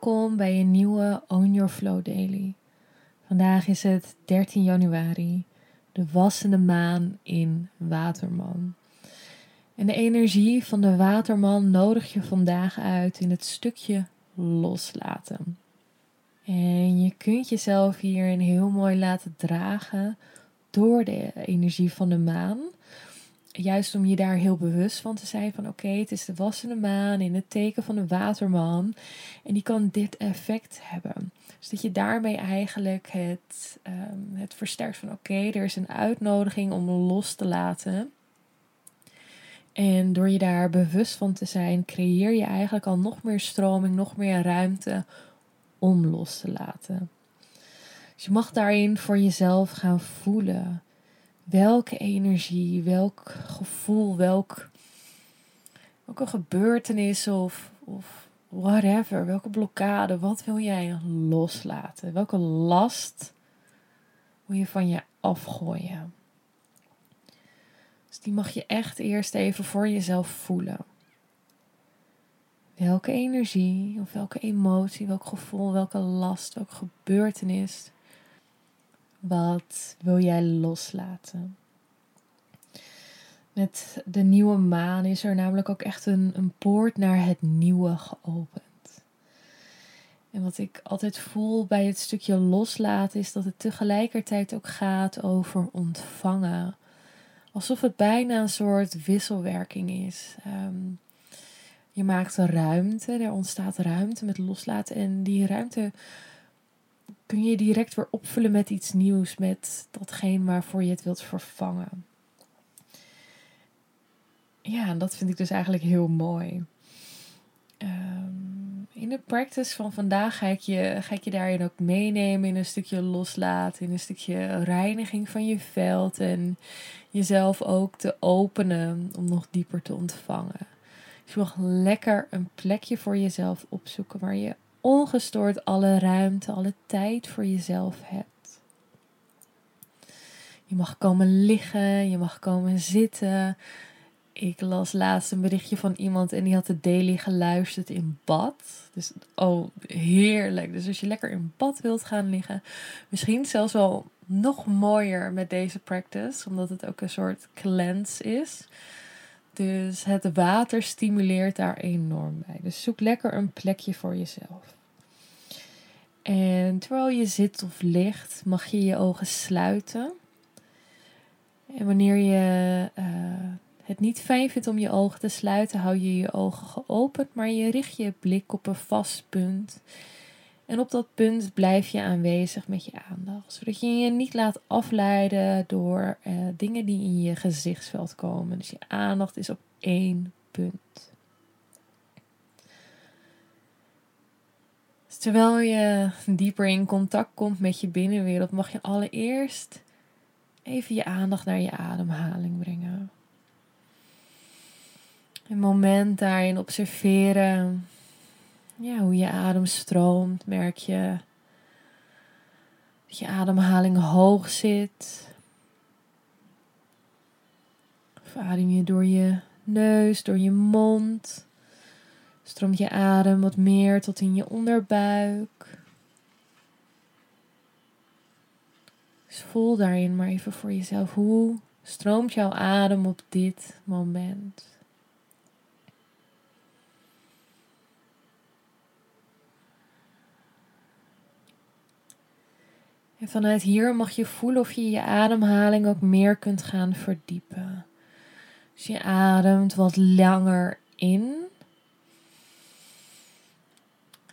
Welkom bij een nieuwe Own Your Flow Daily. Vandaag is het 13 januari, de wassende maan in Waterman. En de energie van de Waterman nodig je vandaag uit in het stukje loslaten. En je kunt jezelf hierin heel mooi laten dragen door de energie van de maan juist om je daar heel bewust van te zijn van oké, het is de wassende maan in het teken van de waterman. En die kan dit effect hebben. Dus dat je daarmee eigenlijk het, um, het versterkt van oké, er is een uitnodiging om los te laten. En door je daar bewust van te zijn, creëer je eigenlijk al nog meer stroming, nog meer ruimte om los te laten. Dus je mag daarin voor jezelf gaan voelen welke energie, welk gevoel, welk, welke gebeurtenis of, of whatever, welke blokkade, wat wil jij loslaten? Welke last wil je van je afgooien? Dus die mag je echt eerst even voor jezelf voelen. Welke energie of welke emotie, welk gevoel, welke last, welke gebeurtenis wat wil jij loslaten? Met de nieuwe maan is er namelijk ook echt een, een poort naar het nieuwe geopend. En wat ik altijd voel bij het stukje loslaten is dat het tegelijkertijd ook gaat over ontvangen. Alsof het bijna een soort wisselwerking is. Ehm, je maakt ruimte, er ontstaat ruimte met loslaten. En die ruimte kun je direct weer opvullen met iets nieuws, met datgene waarvoor je het wilt vervangen. Ja, en dat vind ik dus eigenlijk heel mooi. Ehm, in de practice van vandaag ga ik, je, ga ik je daarin ook meenemen in een stukje loslaten, in een stukje reiniging van je veld en jezelf ook te openen om nog dieper te ontvangen. Dus je mag lekker een plekje voor jezelf opzoeken waar je ongestoord alle ruimte, alle tijd voor jezelf hebt. Je mag komen liggen, je mag komen zitten. Ik las laatst een berichtje van iemand en die had de daily geluisterd in bad. Dus oh, heerlijk. Dus als je lekker in bad wilt gaan liggen, misschien zelfs wel nog mooier met deze practice, omdat het ook een soort cleanse is. Dus het water stimuleert daar enorm bij. Dus zoek lekker een plekje voor jezelf. En terwijl je zit of ligt, mag je je ogen sluiten. En wanneer je uh, het niet fijn vindt om je ogen te sluiten, hou je je ogen geopend, maar je richt je blik op een vast punt. En op dat punt blijf je aanwezig met je aandacht, zodat je je niet laat afleiden door uh, dingen die in je gezichtsveld komen. Dus je aandacht is op één punt. Dus terwijl je dieper in contact komt met je binnenwereld, mag je allereerst even je aandacht naar je ademhaling brengen. Een moment daarin observeren ja, hoe je adem stroomt. Merk je dat je ademhaling hoog zit. Of adem je door je neus, door je mond. Stroomt je adem wat meer tot in je onderbuik. Dus voel daarin maar even voor jezelf hoe stroomt jouw adem op dit moment. En vanuit hier mag je voelen of je je ademhaling ook meer kunt gaan verdiepen. Dus je ademt wat langer in.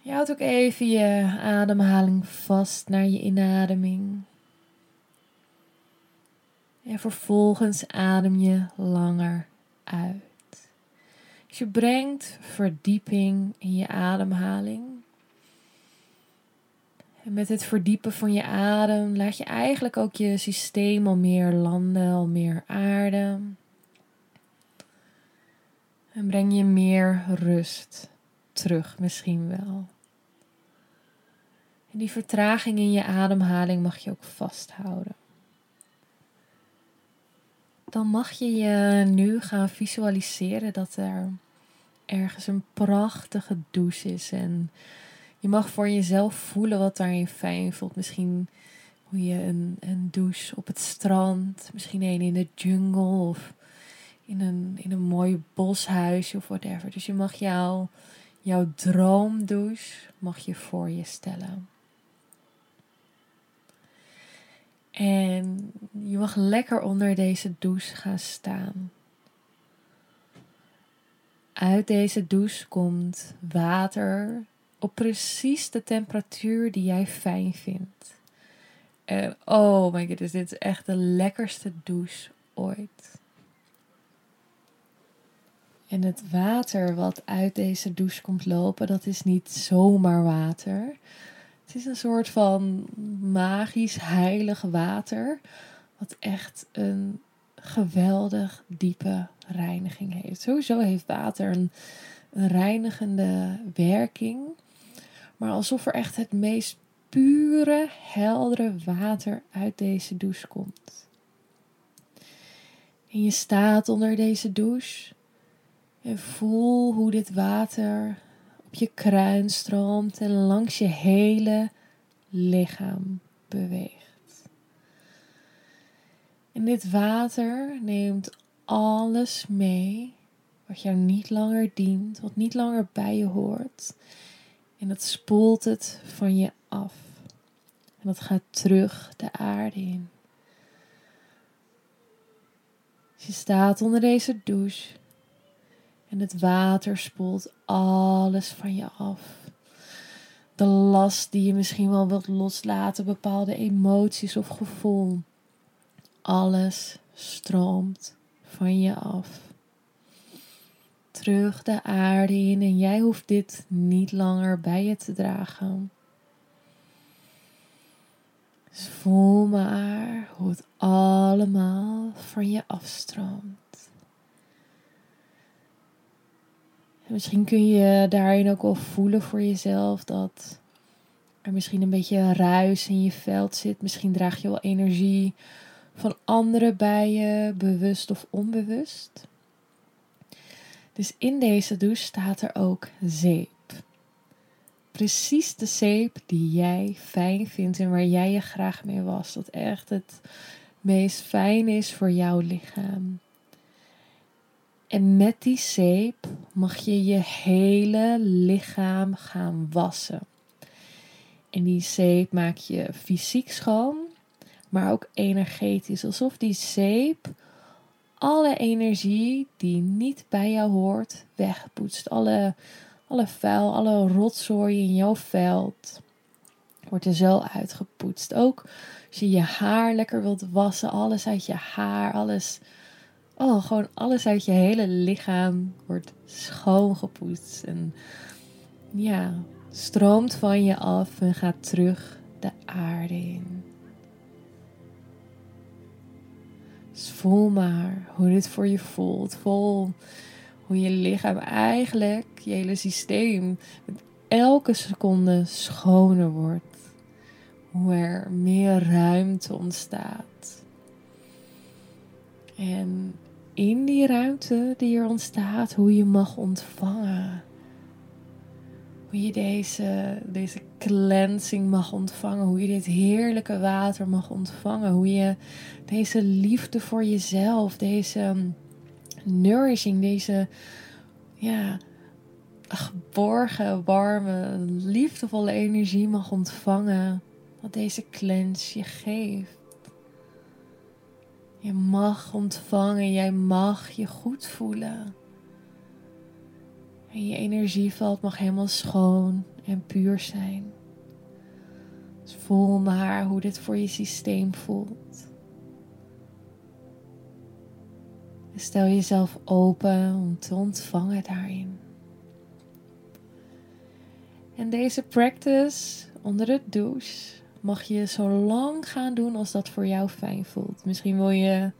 Je houdt ook even je ademhaling vast naar je inademing. En vervolgens adem je langer uit. Dus je brengt verdieping in je ademhaling. En met het verdiepen van je adem laat je eigenlijk ook je systeem al meer landen, al meer aarde. En breng je meer rust terug, misschien wel. En die vertraging in je ademhaling mag je ook vasthouden. Dan mag je je nu gaan visualiseren dat er ergens een prachtige douche is. En je mag voor jezelf voelen wat daarin fijn voelt. Misschien hoe je een, een douche op het strand, misschien een in de jungle of in een, in een mooi boshuisje of whatever. Dus je mag jouw, jouw droomdouche mag je voor je stellen. En je mag lekker onder deze douche gaan staan. Uit deze douche komt water op precies de temperatuur die jij fijn vindt. En oh my goodness, dit is echt de lekkerste douche ooit. En het water wat uit deze douche komt lopen, dat is niet zomaar water. Het is een soort van magisch heilig water, wat echt een geweldig diepe reiniging heeft. Sowieso heeft water een, een reinigende werking, maar alsof er echt het meest pure, heldere water uit deze douche komt. En je staat onder deze douche en voel hoe dit water je kruin stroomt en langs je hele lichaam beweegt. En dit water neemt alles mee wat jou niet langer dient, wat niet langer bij je hoort. En dat spoelt het van je af. En dat gaat terug de aarde in. Je staat onder deze douche en het water spoelt alles van je af. De last die je misschien wel wilt loslaten, bepaalde emoties of gevoel. Alles stroomt van je af. Terug de aarde in en jij hoeft dit niet langer bij je te dragen. Dus voel maar hoe het allemaal van je afstroomt. misschien kun je daarin ook wel voelen voor jezelf dat er misschien een beetje ruis in je veld zit. Misschien draag je wel energie van anderen bij je, bewust of onbewust. Dus in deze douche staat er ook zeep. Precies de zeep die jij fijn vindt en waar jij je graag mee was. Dat echt het meest fijn is voor jouw lichaam. En met die zeep mag je je hele lichaam gaan wassen. En die zeep maak je fysiek schoon, maar ook energetisch. Alsof die zeep alle energie die niet bij jou hoort wegpoetst. Alle, alle vuil, alle rotzooi in jouw veld wordt er zo uitgepoetst. Ook als je je haar lekker wilt wassen, alles uit je haar, alles oh, gewoon alles uit je hele lichaam wordt schoongepoetst. En ja, stroomt van je af en gaat terug de aarde in. Dus voel maar hoe dit voor je voelt. Voel hoe je lichaam eigenlijk, je hele systeem, met elke seconde schoner wordt. Hoe er meer ruimte ontstaat. En in die ruimte die er ontstaat, hoe je mag ontvangen. Hoe je deze, deze cleansing mag ontvangen. Hoe je dit heerlijke water mag ontvangen. Hoe je deze liefde voor jezelf, deze nourishing, deze ja, geborgen, warme, liefdevolle energie mag ontvangen. Wat deze cleanse je geeft. Je mag ontvangen, jij mag je goed voelen. En je energieveld mag helemaal schoon en puur zijn. Dus voel maar hoe dit voor je systeem voelt. Stel jezelf open om te ontvangen daarin. En deze practice onder de douche mag je zo lang gaan doen als dat voor jou fijn voelt. Misschien wil je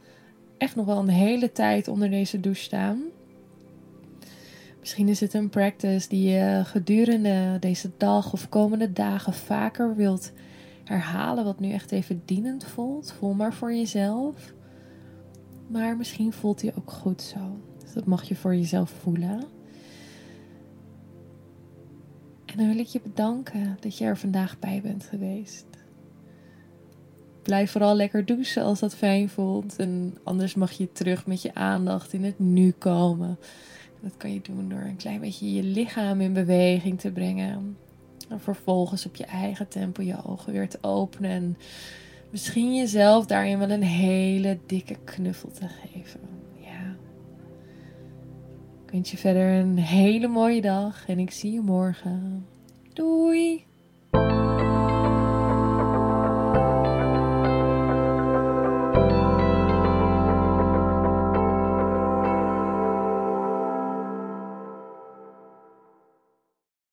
echt nog wel een hele tijd onder deze douche staan. Misschien is het een practice die je gedurende deze dag of komende dagen vaker wilt herhalen, wat nu echt even dienend voelt. Voel maar voor jezelf. Maar misschien voelt hij ook goed zo. Dus dat mag je voor jezelf voelen. En dan wil ik je bedanken dat je er vandaag bij bent geweest. Blijf vooral lekker douchen als dat fijn voelt. En anders mag je terug met je aandacht in het nu komen. Dat kan je doen door een klein beetje je lichaam in beweging te brengen. En vervolgens op je eigen tempo je ogen weer te openen. En misschien jezelf daarin wel een hele dikke knuffel te geven. Ja. Ik wens je verder een hele mooie dag en ik zie je morgen. Doei!